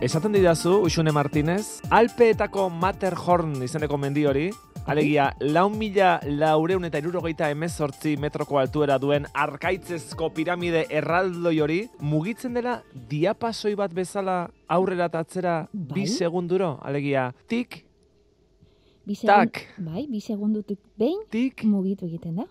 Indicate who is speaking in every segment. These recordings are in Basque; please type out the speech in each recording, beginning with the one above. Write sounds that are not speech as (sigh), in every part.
Speaker 1: Esaten didazu, Uxune Martinez, Alpeetako Matterhorn izeneko mendi hori, Alegia, lau mila laureun eta irurogeita emezortzi metroko altuera duen arkaitzezko piramide erraldoi hori, mugitzen dela diapasoi bat bezala aurrera eta atzera bi
Speaker 2: Bai.
Speaker 1: segunduro? Alegia, tik,
Speaker 2: Bi segun-
Speaker 1: Tak.
Speaker 2: Bai, bi segundutik behin
Speaker 1: tik,
Speaker 2: mugitu egiten da.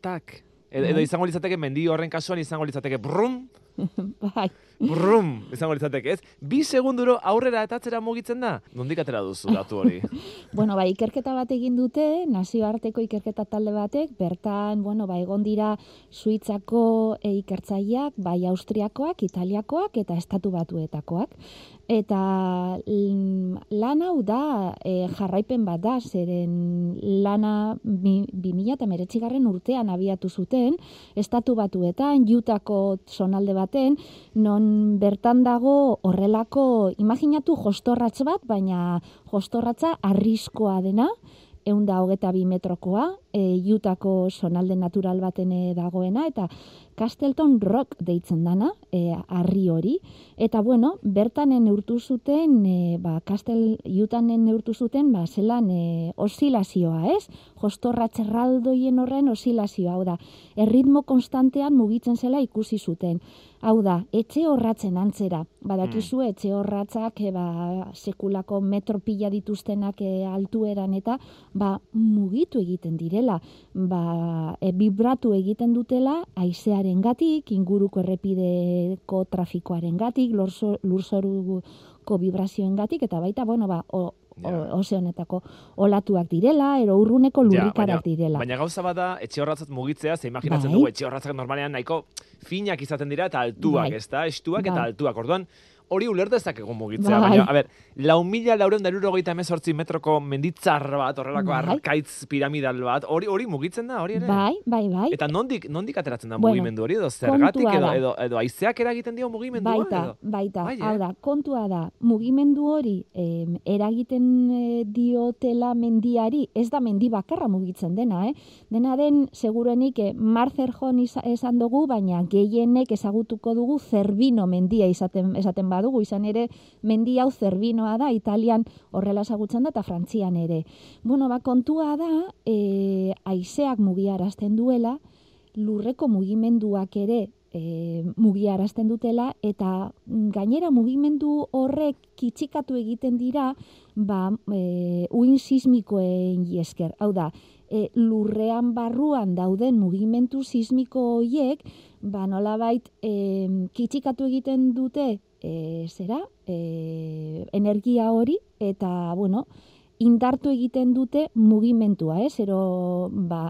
Speaker 1: tak. Edo, edo
Speaker 2: Bai.
Speaker 1: izango litzateke mendi horren kasuan izango litzateke brum, (laughs)
Speaker 2: bai.
Speaker 1: brum, izango litzateke, ez? Bi segunduro aurrera eta atzera mugitzen da? Nondik atera duzu datu hori? (laughs)
Speaker 2: Bueno, bai, ikerketa bat egin dute, nazioarteko ikerketa talde batek, bertan, bueno, ba, egon dira Suitzako e, ikertzaileak, bai Austriakoak, Italiakoak eta Estatu Batuetakoak. Eta mm, lan hau da e, jarraipen bat da, zeren lana bi, 2000 garren urtean abiatu zuten, Estatu Batuetan, Jutako zonalde baten, non bertan dago horrelako, imaginatu jostorratz bat, baina jostorratza arriskoa dena, eunda hogeta bi metrokoa, e, Jutako zonalde natural baten e, dagoena, eta Castleton Rock deitzen dana, e, harri hori. Eta bueno, bertanen neurtu zuten, e, ba, Castle Utanen neurtu zuten, ba, zelan e, osilazioa, ez? Jostorra txerraldoien horren osilazioa, hau da, erritmo konstantean mugitzen zela ikusi zuten. Hau da, etxe horratzen antzera. Badakizu etxe horratzak e, ba, sekulako metro pila dituztenak e, altueran eta ba, mugitu egiten direla. Ba, e, vibratu egiten dutela aizearen gatik, inguruko errepideko trafikoaren gatik, lurzoruko vibrazioen gatik, eta baita, bueno, ba, o,
Speaker 1: Ja.
Speaker 2: o, ozeanetako olatuak direla, ero urruneko
Speaker 1: Ja,
Speaker 2: lurrikarak
Speaker 1: baina-
Speaker 2: direla.
Speaker 1: Baina gauza bada, etxe horratzat mugitzea, ze imaginatzen
Speaker 2: Bai.
Speaker 1: dugu etxe horratzak normalean nahiko finak izaten dira eta altuak,
Speaker 2: Bai.
Speaker 1: ezta? Estuak eta
Speaker 2: Bai.
Speaker 1: altuak. Orduan, hori uler dezakegu mugitzea.
Speaker 2: Bai.
Speaker 1: Baina, a ber, lau mila laureun da irurogeita emezortzi metroko menditzar bat, horrelako
Speaker 2: Bai.
Speaker 1: arkaitz piramidal bat, hori hori mugitzen da, hori ere?
Speaker 2: Bai, bai, bai.
Speaker 1: Eta nondik, nondik ateratzen da
Speaker 2: Bueno,
Speaker 1: mugimendu hori, edo zergatik, edo, edo, edo aizeak eragiten dio mugimendua?
Speaker 2: Baita,
Speaker 1: edo?
Speaker 2: baita.
Speaker 1: Bai, eh?
Speaker 2: Hau da, kontua da, mugimendu hori em, eragiten eh, diotela mendiari, ez da mendi bakarra mugitzen dena, eh? Dena den, segurenik, eh, Marzerjon isa- esan dugu, baina gehienek ezagutuko dugu zerbino mendia izaten, esaten badugu, izan ere, mendi hau zerbinoa da, Italian horrela ezagutzen da, eta Frantzian ere. Bueno, ba, kontua da, eh, aizeak mugiarazten duela, lurreko mugimenduak ere e, mugiarazten dutela eta mm, gainera mugimendu horrek kitxikatu egiten dira ba, e, uin sismikoen esker. Hau da, e, lurrean barruan dauden mugimendu sismiko hoiek ba, nolabait e, kitxikatu egiten dute e, zera, e, energia hori eta bueno, indartu egiten dute mugimentua, ez? Ero, ba,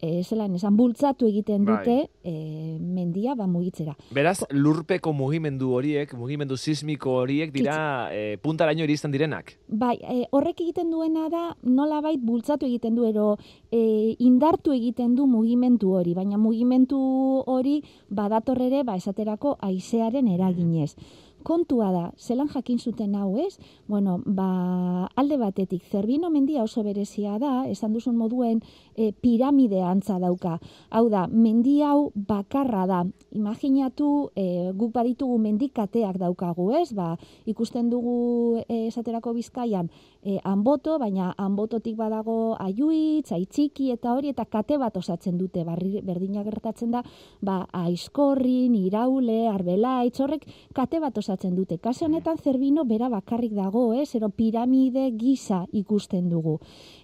Speaker 2: e, zelan esan, bultzatu egiten
Speaker 1: Bai.
Speaker 2: dute e, mendia ba mugitzera.
Speaker 1: Beraz, lurpeko mugimendu horiek, mugimendu sismiko horiek dira e, puntaraino iristen direnak.
Speaker 2: Bai, e, horrek egiten duena da nolabait bultzatu egiten du ero e, indartu egiten du mugimendu hori, baina mugimendu hori badator ere ba esaterako haizearen eraginez. Kontua da, zelan jakin zuten hau ez? Bueno, ba, alde batetik, zerbino mendia oso berezia da, esan duzun moduen e, piramide antza dauka. Hau da, mendi hau bakarra da. Imaginatu, e, guk baditugu mendikateak daukagu, ez? Ba, ikusten dugu e, esaterako bizkaian e, anboto, baina anbototik badago aiuitz, aitziki eta hori, eta kate bat osatzen dute, barri, berdina gertatzen da, ba, aizkorrin, iraule, arbelaitz, horrek kate bat osatzen dute. Kasu honetan zerbino bera bakarrik dago, ez? Ero piramide gisa ikusten dugu.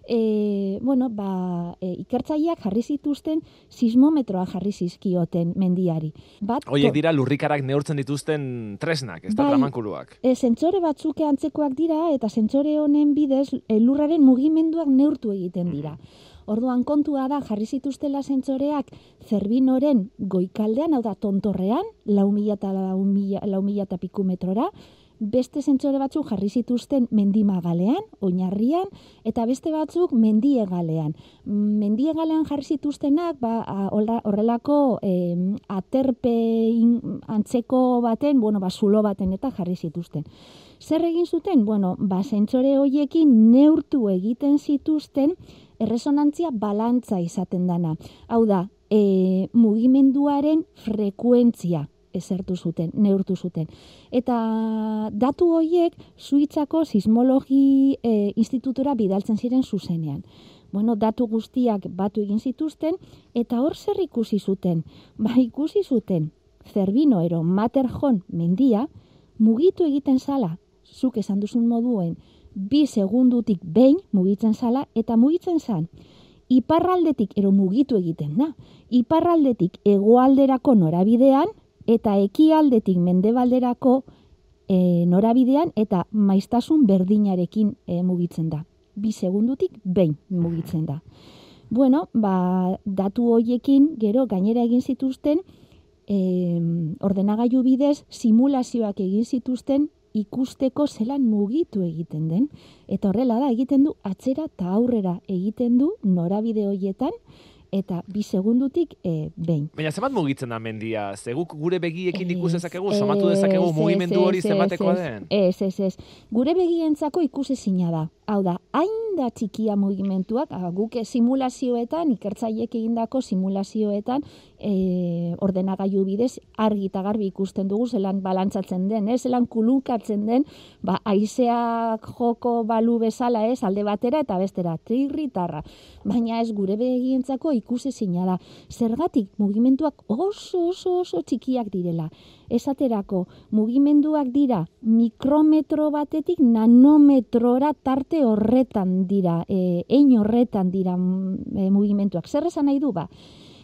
Speaker 2: E, bueno, ba, e, ikertzaileak jarri zituzten sismometroa jarri zizkioten mendiari. Bat,
Speaker 1: Hoiek
Speaker 2: ko-
Speaker 1: dira lurrikarak neurtzen dituzten tresnak, ez da
Speaker 2: Bai.
Speaker 1: tramankuluak.
Speaker 2: E, sentsore batzuk antzekoak dira eta sentsore honen bidez e, lurraren mugimenduak neurtu egiten dira. Orduan kontua da jarri zituztela sentsoreak zerbinoren goikaldean, hau da tontorrean, lau mila eta lau mila, lau mila eta piku metrora, beste sentsore batzuk jarri zituzten mendimagalean, oinarrian, eta beste batzuk mendiegalean. Mendiegalean jarri zituztenak, ba, horrelako em, aterpe antzeko baten, bueno, ba, zulo baten eta jarri zituzten. Zer egin zuten? Bueno, ba, sentsore hoiekin neurtu egiten zituzten erresonantzia balantza izaten dana. Hau da, e, mugimenduaren frekuentzia ezertu zuten, neurtu zuten. Eta datu horiek Suitzako sismologi e, institutura bidaltzen ziren zuzenean. Bueno, datu guztiak batu egin zituzten, eta hor zer ikusi zuten? Ba, ikusi zuten, zerbino ero materjon mendia, mugitu egiten zala, zuk esan duzun moduen, bi segundutik behin mugitzen zala, eta mugitzen zan, iparraldetik ero mugitu egiten da. Iparraldetik egoalderako norabidean eta ekialdetik mendebalderako e, norabidean eta maiztasun berdinarekin e, mugitzen da. Bi segundutik behin mugitzen da. Bueno, ba, datu hoiekin gero gainera egin zituzten e, ordenagailu bidez simulazioak egin zituzten ikusteko zelan mugitu egiten den. Eta horrela da, egiten du atzera eta aurrera egiten du norabide hoietan, eta bi segundutik e, behin.
Speaker 1: Baina zenbat mugitzen da mendia? Zeguk gure begiekin ikus dezakegu, somatu dezakegu mugimendu hori zenbatekoa den?
Speaker 2: Ez, ez, ez. Gure begientzako ikus da. Hau da, hain da txikia mugimentuak, guk simulazioetan, ikertzaiek egindako simulazioetan, e, ordenagailu bidez, argi eta garbi ikusten dugu, zelan balantzatzen den, ez, zelan kulunkatzen den, ba, aizeak joko balu bezala ez, alde batera eta bestera, trigritarra. Baina ez gure begientzako ikusi da. Zergatik, mugimenduak oso, oso, oso txikiak direla esaterako mugimenduak dira mikrometro batetik nanometrora tarte horretan dira, e, ein horretan dira mm, e, mugimenduak. Zer esan nahi du ba?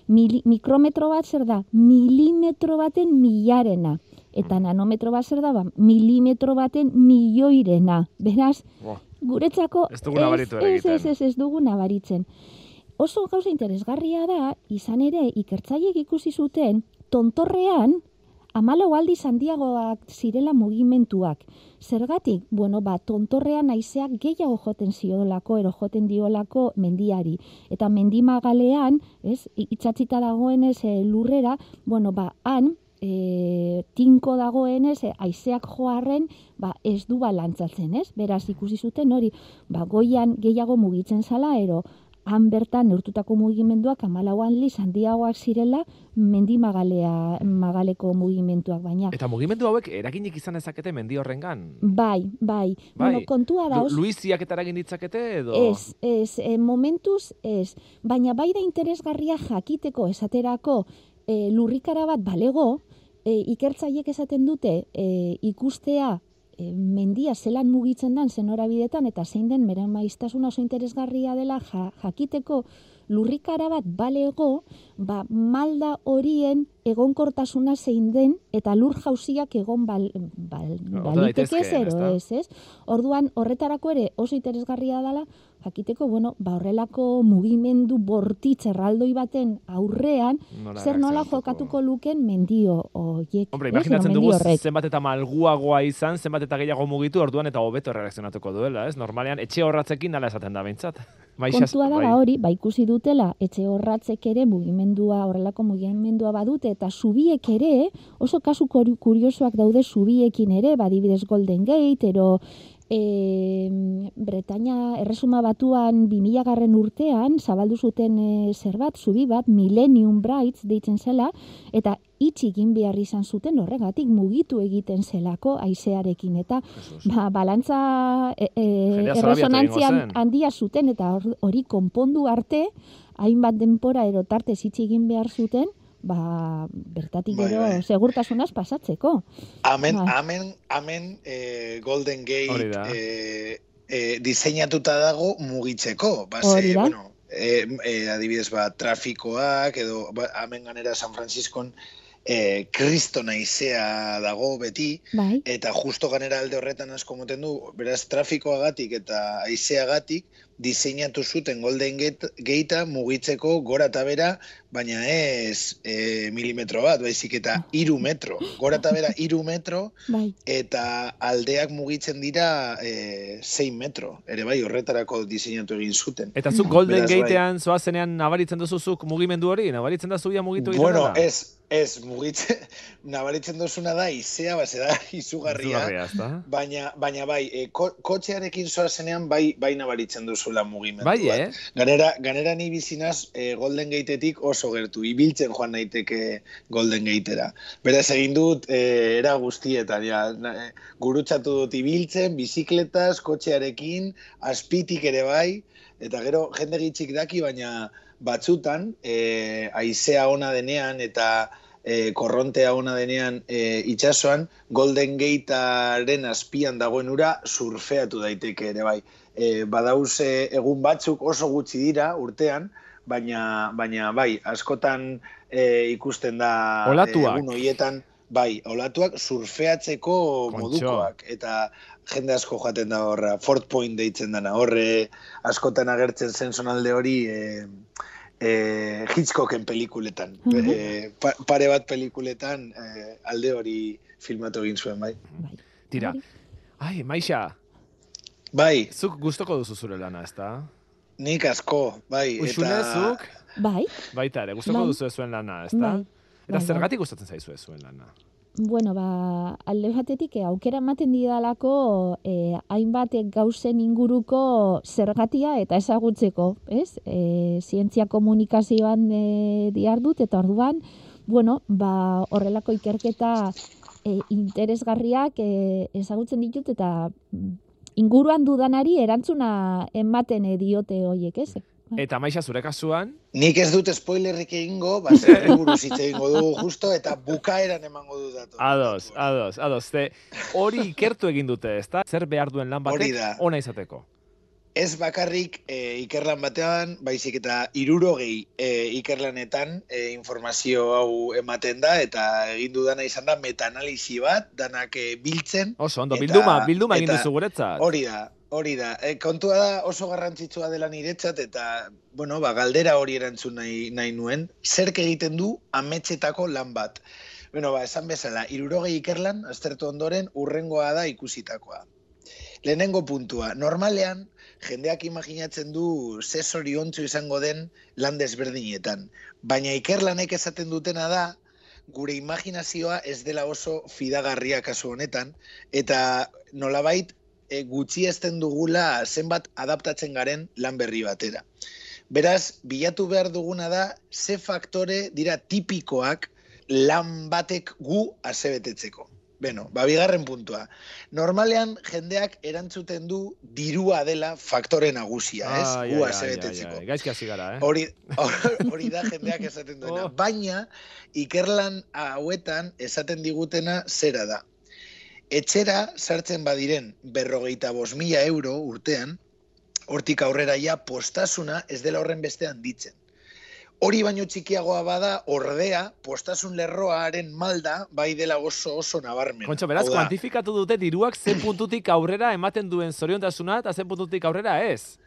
Speaker 2: mikrometro bat zer da? Milimetro baten milarena. Eta nanometro bat zer da? Ba? Milimetro baten milioirena. Beraz, guretzako
Speaker 1: ez, ez,
Speaker 2: ez, ez, ez dugu nabaritzen. Oso gauza interesgarria da, izan ere, ikertzaiek ikusi zuten, tontorrean, Amalo aldi handiagoak zirela mugimentuak. Zergatik, bueno, ba, tontorrean aizeak gehiago joten ziolako, ero joten diolako mendiari. Eta mendimagalean, ez, itxatzita dagoenez e, lurrera, bueno, ba, han, e, tinko dagoenez, e, aizeak joarren, ba, ez du balantzatzen, ez? Beraz, ikusi zuten hori, ba, goian gehiago mugitzen zala, ero, han bertan neurtutako mugimenduak amalauan liz handiagoak zirela mendi magalea, magaleko mugimenduak baina.
Speaker 1: Eta mugimendu hauek eraginik izan ezakete mendi horrengan?
Speaker 2: Bai, bai. bai. Bueno, kontua da...
Speaker 1: Lu Luiziak eta eragin ditzakete edo?
Speaker 2: Ez, ez, e, momentuz ez. Baina bai da interesgarria jakiteko esaterako e, lurrikara bat balego, e, ikertzaiek esaten dute e, ikustea mendia zelan mugitzen dan zenora bidetan, eta zein den meren maiztasuna oso interesgarria dela jakiteko lurrikara bat balego, ba, malda horien egonkortasuna zein den, eta lur jauziak egon bal, bal, baliteke zero, ez, ez? Orduan, horretarako ere oso interesgarria dela, jakiteko, bueno, ba horrelako mugimendu bortitz erraldoi baten aurrean, zer nola jokatuko luken mendio oiek.
Speaker 1: Hombre, imaginatzen dugu zenbat eta malguagoa izan, zenbat eta gehiago mugitu, orduan eta hobeto reakzionatuko duela, ez? Normalean, etxe horratzekin nala esaten da behintzat. (laughs)
Speaker 2: Kontua da, bai. ba hori, ba ikusi dutela, etxe horratzek ere mugimendua, horrelako mugimendua badute, eta zubiek ere, oso kasu kuriosoak daude zubiekin ere, badibidez Golden Gate, ero e, Bretaña erresuma batuan 2000 garren urtean zabaldu zuten e, zer bat, zubi bat, Millennium Brights deitzen zela, eta itxi egin behar izan zuten horregatik mugitu egiten zelako aizearekin eta ba, balantza e, e, handia zuten eta hori konpondu arte hainbat denpora erotarte itxi egin behar zuten ba, bertatik bai, gero bai, segurtasunaz pasatzeko.
Speaker 3: Amen, ba. amen, amen, e, Golden Gate e, e, diseinatuta dago mugitzeko. Ba, ze, bueno, e, e, adibidez, ba, trafikoak, edo, ba, amen ganera San Franciscon, e, kristo naizea dago beti, bai. eta justo ganera alde horretan asko moten du, beraz, trafikoagatik eta aizeagatik, diseinatu zuten Golden Gate mugitzeko gora eta bera, baina ez e, milimetro bat, baizik eta iru metro. Gora eta bera iru metro, bai. eta aldeak mugitzen dira e, zein metro. Ere bai, horretarako diseinatu egin zuten.
Speaker 1: Eta zuk Golden Beraz, Gatean bai. zoazenean nabaritzen duzuzuk mugimendu hori? Nabaritzen da zubia mugitu egiten
Speaker 3: Bueno, ez, Ez, mugitze, (laughs) nabaritzen duzuna da, izea, base da, izugarria. baina, baina bai, e, ko, kotxearekin zoa zenean, bai, bai nabaritzen duzula mugimendu.
Speaker 1: Bai, eh?
Speaker 3: Ganera, ganera ni bizinaz, e, Golden Gateetik oso gertu, ibiltzen joan naiteke Golden Gatera. Beraz, egin dut, e, era guztietan, ja, na, e, gurutzatu dut ibiltzen, bizikletas, kotxearekin, aspitik ere bai, eta gero, jende gitzik daki, baina batzutan, e, aizea ona denean, eta e, korrontea ona denean e, itxasoan, Golden Gatearen azpian dagoen ura surfeatu daiteke ere bai. E, badauze egun batzuk oso gutxi dira urtean, baina, baina bai, askotan e, ikusten da
Speaker 1: olatuak.
Speaker 3: egun hoietan, bai, olatuak surfeatzeko modukoak. Eta jende asko joaten da horra, Fort Point deitzen dana, horre askotan agertzen zen zonalde hori, e, eh, Hitchcocken pelikuletan. eh, pare bat pelikuletan eh, alde hori filmatu egin zuen, bai. bai.
Speaker 1: Tira. Ai, Maixa.
Speaker 3: Bai.
Speaker 1: Zuk gustoko duzu zure lana, ezta?
Speaker 3: Nik asko, bai.
Speaker 1: Uxune, eta... zuk?
Speaker 2: Bai.
Speaker 1: Baita ere, gustoko bai. duzu zuen lana, ezta? Bai. Eta bai, zergatik gustatzen zaizu zuen lana?
Speaker 2: Bueno, ba, alde batetik, eh, aukera ematen didalako eh, hainbat gauzen inguruko zergatia eta ezagutzeko, ez? Eh, zientzia komunikazioan eh, diardut eta orduan, bueno, ba, horrelako ikerketa eh, interesgarriak eh, ezagutzen ditut eta inguruan dudanari erantzuna ematen diote hoiek, ez?
Speaker 1: Eta maixa zure kasuan?
Speaker 3: Nik ez dut spoilerrik egingo, bazen buruz hitz egingo dugu justo, eta bukaeran emango du datu.
Speaker 1: Ados, ados, ados. Hori ikertu egin dute, ezta? Zer behar duen lan batek ona izateko?
Speaker 3: Ez bakarrik e, ikerlan batean, baizik eta irurogei e, ikerlanetan e, informazio hau ematen da, eta egin dudana izan da metanalizi bat, danak e, biltzen.
Speaker 1: Oso, ondo, bilduma, bilduma egin duzu guretzat.
Speaker 3: Hori da, Hori da, e, kontua da oso garrantzitsua dela niretzat eta, bueno, ba, galdera hori erantzun nahi, nahi nuen, zerk egiten du ametxetako lan bat. Bueno, ba, esan bezala, irurogei ikerlan, aztertu ondoren, urrengoa da ikusitakoa. Lehenengo puntua, normalean, jendeak imaginatzen du ze zoriontzu izango den lan desberdinetan. Baina ikerlanek esaten dutena da, gure imaginazioa ez dela oso fidagarria kasu honetan, eta nolabait e, gutxi ezten dugula zenbat adaptatzen garen lan berri batera. Beraz, bilatu behar duguna da, ze faktore dira tipikoak lan batek gu azebetetzeko. Beno, ba, bigarren puntua. Normalean, jendeak erantzuten du dirua dela faktore nagusia, ez? Ah, gu azebetetzeko.
Speaker 1: Gaizki gara, eh?
Speaker 3: Hori, hori da jendeak esaten duena. Oh. Baina, ikerlan hauetan esaten digutena zera da etxera sartzen badiren berrogeita bos mila euro urtean, hortik aurrera ja postasuna ez dela horren bestean ditzen. Hori baino txikiagoa bada, ordea, postasun lerroaren malda, bai dela oso oso nabarmen.
Speaker 1: Kontxo, beraz, kuantifikatu dute diruak zen puntutik aurrera ematen duen zoriontasuna eta zen puntutik aurrera ez?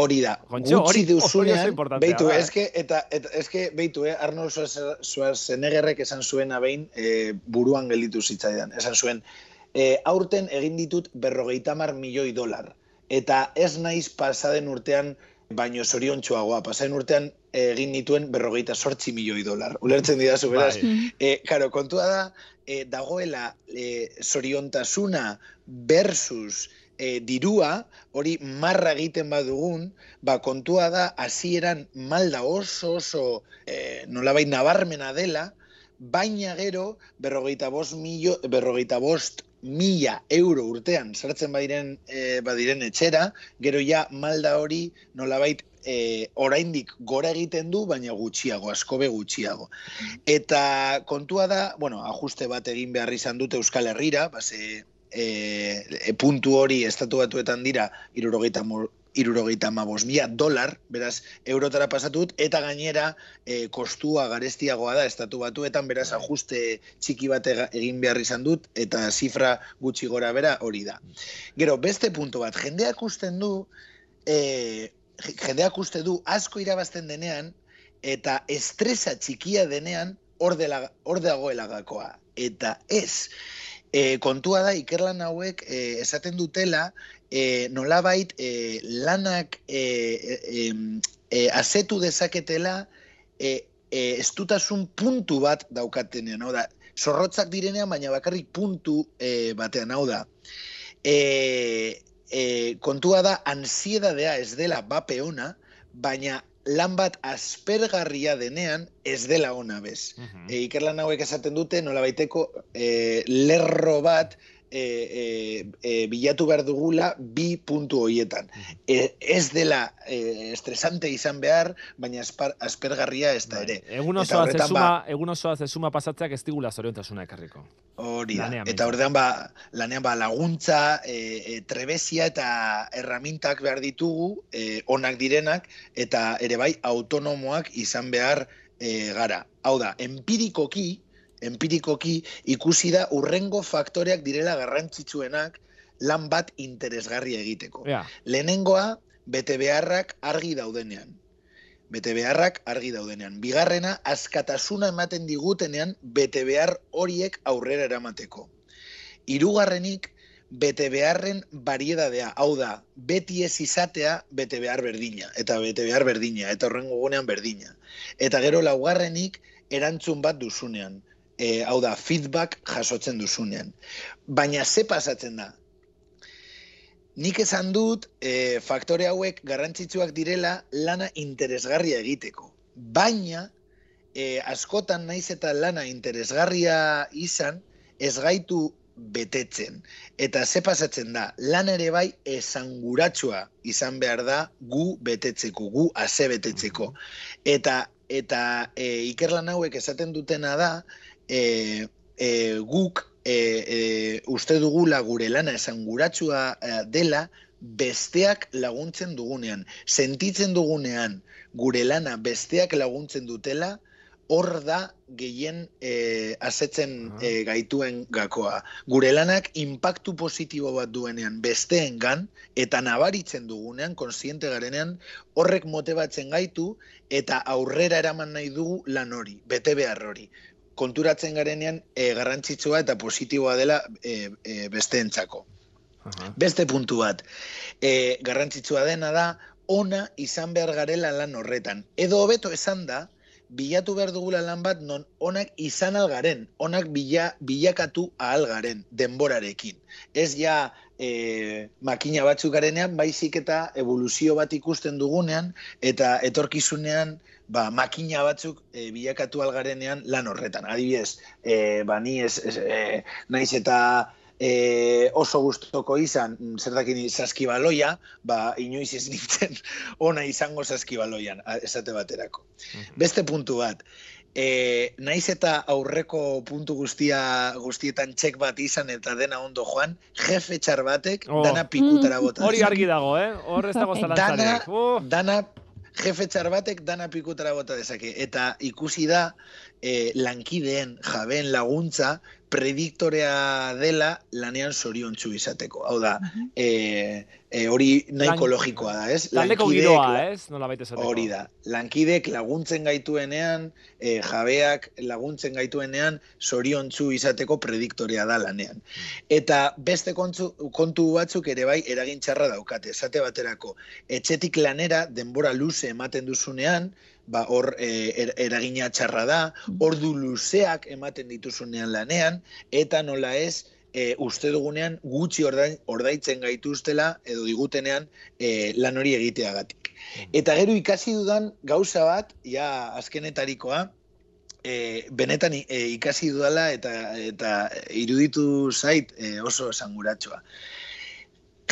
Speaker 3: Hori da, Kontxo, gutxi duzunean, beitu, eske, eta, eta, eske, beitu, eh, Arnold Schwarzeneggerrek esan zuen abein eh, buruan gelditu zitzaidan. Esan zuen, e, aurten egin ditut berrogeita mar milioi dolar. Eta ez naiz pasaden urtean baino zorion txuagoa. Pasaden urtean egin dituen berrogeita sortzi milioi dolar. Ulertzen dira beraz. Bai. E, karo, kontua da, e, dagoela e, zoriontasuna versus e, dirua, hori marra egiten badugun, ba, kontua da, hasieran malda oso oso e, nolabait nabarmena dela, baina gero berrogeita bost, milio, berrogeita bost mila euro urtean sartzen badiren, e, badiren etxera, gero ja malda hori nolabait e, oraindik gora egiten du, baina gutxiago, askobe gutxiago. Eta kontua da, bueno, ajuste bat egin behar izan dute Euskal Herrira, base, e, puntu hori estatu batuetan dira, irurogeita irurogeita mabos mila dolar, beraz, eurotara pasatut, eta gainera e, kostua garestiagoa da, estatu batuetan, beraz, bai. ajuste txiki bat egin behar izan dut, eta zifra gutxi gora bera hori da. Gero, beste puntu bat, jendeak usten du, e, jendeak uste du, asko irabazten denean, eta estresa txikia denean, orde dagoela gakoa. Eta ez, e, kontua da, ikerlan hauek e, esaten dutela, e, nolabait e, lanak e, e, e, azetu dezaketela e, e, estutasun puntu bat daukatenean, hau da, zorrotzak direnean, baina bakarrik puntu e, batean, hau da. E, e, kontua da, ansiedadea ez dela bape ona, baina lan bat aspergarria denean ez dela ona bez. Uh -huh. e, ikerlan hauek esaten dute, nola baiteko e, lerro bat e, e, bilatu behar dugula bi puntu hoietan. E, ez dela e, estresante izan behar, baina aspergarria ez da bai. ere.
Speaker 1: Egun osoa zezuma, ba, egun osoa zezuma pasatzeak ez digula zoriontasuna ekarriko.
Speaker 3: Hori da. eta ordean ba, lanean ba, laguntza, e, e, trebesia eta erramintak behar ditugu, e, onak direnak, eta ere bai autonomoak izan behar e, gara. Hau da, empirikoki, empirikoki ikusi da urrengo faktoreak direla garrantzitsuenak lan bat interesgarria egiteko. Yeah. Lehenengoa, bete beharrak argi daudenean. Bete beharrak argi daudenean. Bigarrena, askatasuna ematen digutenean bete behar horiek aurrera eramateko. Hirugarrenik, bete beharren bariedadea. Hau da, beti ez izatea bete behar berdina. Eta bete behar berdina. Eta horrengo gunean berdina. Eta gero laugarrenik, erantzun bat duzunean e, hau da, feedback jasotzen duzunean. Baina ze pasatzen da? Nik esan dut, e, faktore hauek garrantzitsuak direla lana interesgarria egiteko. Baina, e, askotan naiz eta lana interesgarria izan, ez gaitu betetzen. Eta ze pasatzen da, lan ere bai esanguratsua izan behar da gu betetzeko, gu ase betetzeko. Eta, eta e, ikerlan hauek esaten dutena da, e, e, guk e, e, uste dugula gure lana esan guratsua e, dela besteak laguntzen dugunean. Sentitzen dugunean gure lana besteak laguntzen dutela, hor da gehien e, asetzen e, gaituen gakoa. Gure lanak impactu positibo bat duenean besteen gan, eta nabaritzen dugunean, konsiente garenean, horrek motebatzen gaitu, eta aurrera eraman nahi dugu lan hori, bete behar hori konturatzen garenean e, garrantzitsua eta positiboa dela e, e, besteentzako. Beste puntu bat, e, garrantzitsua dena da, ona izan behar garela lan horretan. Edo hobeto esan da, bilatu behar dugula lan bat non onak izan algaren, onak bila, bilakatu ahalgaren denborarekin. Ez ja e, makina batzuk garenean, baizik eta evoluzio bat ikusten dugunean, eta etorkizunean ba, makina batzuk e, bilakatu algarenean lan horretan. Adibidez, e, ba, ni ez, ez e, naiz eta e, oso gustoko izan, zer dakin saskibaloia, ba, inoiz ez nintzen (laughs) ona izango saskibaloian, esate baterako. Beste puntu bat, e, naiz eta aurreko puntu guztia guztietan txek bat izan eta dena ondo joan, jefe txar batek oh. dana pikutara bota.
Speaker 1: Hori argi dago, eh? Hor ez dago
Speaker 3: zalantzarik. Dana, dana jefe txar batek dana pikutara bota dezake. Eta ikusi da, e, lankideen jabeen laguntza prediktorea dela lanean zoriontsu izateko. Hau da, e, e, hori nahiko logikoa da, ez?
Speaker 1: Taldeko giroa, ez? Nola baita esateko.
Speaker 3: Hori da. Lankidek laguntzen gaituenean, e, jabeak laguntzen gaituenean, zoriontsu izateko prediktorea da lanean. Eta beste kontu, kontu batzuk ere bai eragintxarra daukate. Esate baterako, etxetik lanera denbora luze ematen duzunean, ba, hor e, er, eragina txarra da, ordu luzeak ematen dituzunean lanean, eta nola ez, e, uste dugunean gutxi ordain, ordaitzen gaituztela edo digutenean e, lan hori egiteagatik. Eta gero ikasi dudan gauza bat, ja azkenetarikoa, e, benetan e, ikasi dudala eta eta iruditu zait e, oso esanguratsua.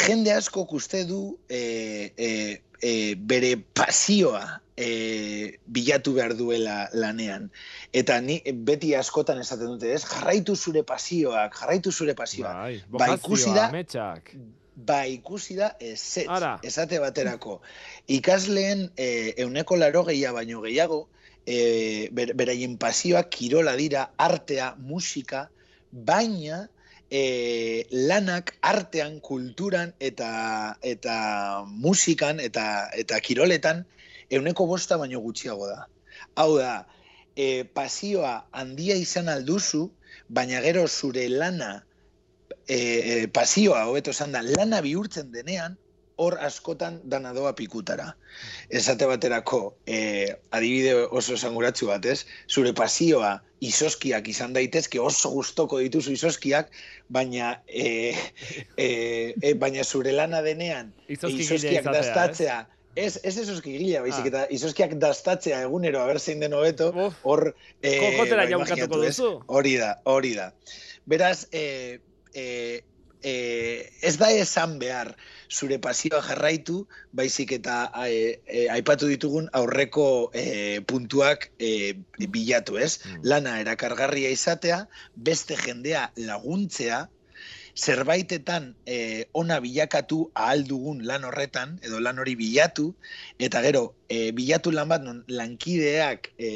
Speaker 3: Jende asko uste du e, e, e, bere pasioa e, bilatu behar duela lanean. Eta ni beti askotan esaten dute, ez? Jarraitu zure pasioak, jarraitu zure pasioak. Bai,
Speaker 1: ba, ikusi da,
Speaker 3: ba ikusi da, ez, esate baterako. Ikasleen e, euneko laro gehia baino gehiago, e, beraien pasioak kirola dira, artea, musika, baina e, lanak artean, kulturan eta eta musikan eta eta kiroletan euneko bosta baino gutxiago da. Hau da, e, pasioa handia izan alduzu, baina gero zure lana, e, e, pasioa, hobeto esan da, lana bihurtzen denean, hor askotan dana doa pikutara. Esate baterako, e, adibide oso esanguratsu bat, ez? Zure pasioa izoskiak izan daitezke oso gustoko dituzu izoskiak, baina e, e, e, baina zure lana denean izoskiak dastatzea, Ez, ez ezoski gila, baizik, ah. eta izoskiak dastatzea egunero, haber zein den hobeto, hor...
Speaker 1: Eh, Kokotera jaukatuko duzu.
Speaker 3: Hori da, hori da. Beraz, eh, eh, eh, ez da esan behar zure pasioa jarraitu, baizik eta e, e, aipatu ditugun aurreko e, puntuak e, bilatu, ez? Mm. Lana erakargarria izatea, beste jendea laguntzea, zerbaitetan e, ona bilakatu ahal dugun lan horretan, edo lan hori bilatu, eta gero, e, bilatu lan bat non lankideak e,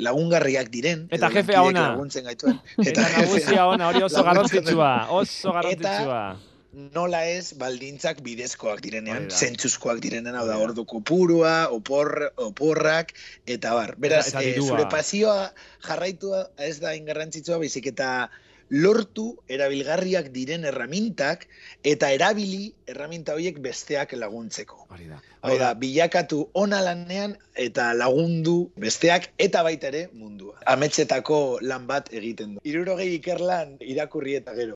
Speaker 3: lagungarriak diren.
Speaker 1: Eta jefea ona.
Speaker 3: Gaituen, (laughs)
Speaker 1: eta, eta ona, hori oso garrantzitsua, oso garrantzitsua.
Speaker 3: nola ez baldintzak bidezkoak direnean, zentzuzkoak direnean, hau da, ordu kopurua, opor, oporrak, eta bar. Beraz, eta, eta zure pasioa jarraitua ez da ingarrantzitsua, baizik eta lortu erabilgarriak diren erramintak eta erabili erraminta horiek besteak laguntzeko.
Speaker 1: Hori da.
Speaker 3: Hori da, bilakatu ona lanean eta lagundu besteak eta baita ere mundua. Ametxetako lan bat egiten du. Irurogei ikerlan irakurri eta gero.